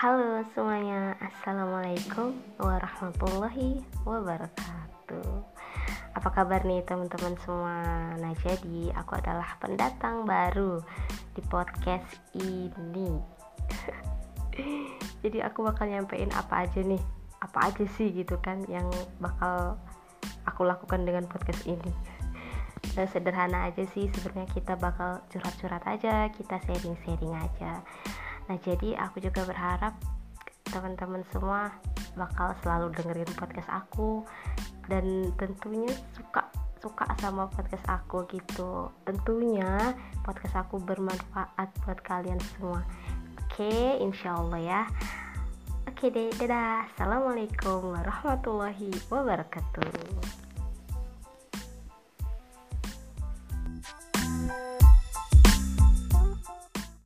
Halo semuanya, Assalamualaikum warahmatullahi wabarakatuh. Apa kabar nih teman-teman semua? Nah jadi aku adalah pendatang baru di podcast ini. Jadi aku bakal nyampein apa aja nih? Apa aja sih gitu kan yang bakal aku lakukan dengan podcast ini? Dan sederhana aja sih sebenarnya kita bakal curhat-curhat aja kita sharing-sharing aja nah jadi aku juga berharap teman-teman semua bakal selalu dengerin podcast aku dan tentunya suka suka sama podcast aku gitu. Tentunya podcast aku bermanfaat buat kalian semua. Oke insyaallah ya. Oke deh dadah. Assalamualaikum warahmatullahi wabarakatuh